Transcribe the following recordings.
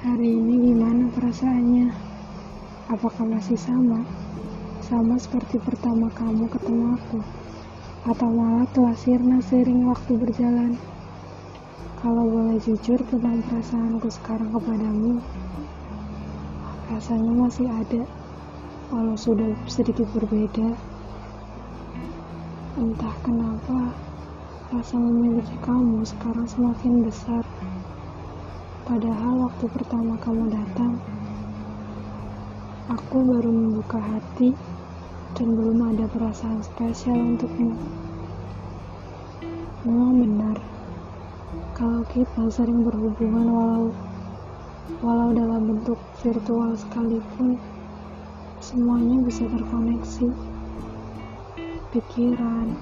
Hari ini gimana perasaannya? Apakah masih sama? Sama seperti pertama kamu ketemu aku? Atau malah telah sirna sering waktu berjalan? Kalau boleh jujur tentang perasaanku sekarang kepadamu, rasanya masih ada, walau sudah sedikit berbeda. Entah kenapa, rasa memiliki kamu sekarang semakin besar. Padahal waktu pertama kamu datang, aku baru membuka hati dan belum ada perasaan spesial untukmu. Memang benar, kalau kita sering berhubungan walau walau dalam bentuk virtual sekalipun, semuanya bisa terkoneksi. Pikiran,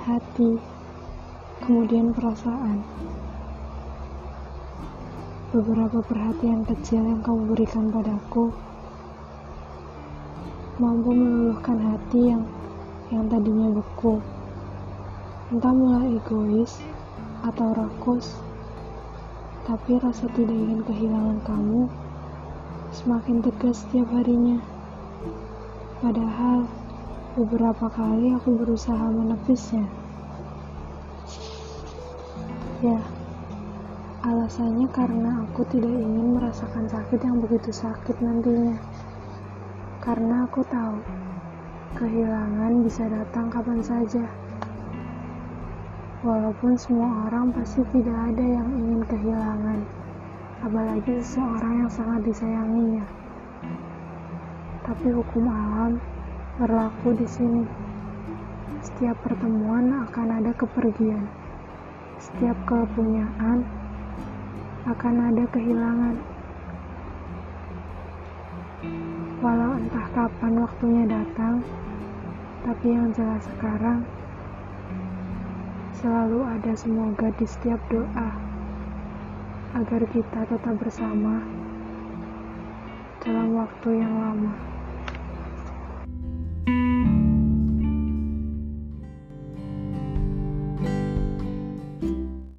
hati, kemudian perasaan. Beberapa perhatian kecil yang kamu berikan padaku mampu meluluhkan hati yang yang tadinya beku. Entah mulai egois atau rakus, tapi rasa tidak ingin kehilangan kamu semakin tegas setiap harinya. Padahal beberapa kali aku berusaha menepisnya. Ya, alasannya karena aku tidak ingin merasakan sakit yang begitu sakit nantinya. Karena aku tahu kehilangan bisa datang kapan saja. Walaupun semua orang pasti tidak ada yang ingin kehilangan, apalagi seseorang yang sangat disayanginya. Tapi hukum alam berlaku di sini. Setiap pertemuan akan ada kepergian. Setiap kepunyaan akan ada kehilangan. Walau entah kapan waktunya datang, tapi yang jelas sekarang selalu ada semoga di setiap doa agar kita tetap bersama dalam waktu yang lama.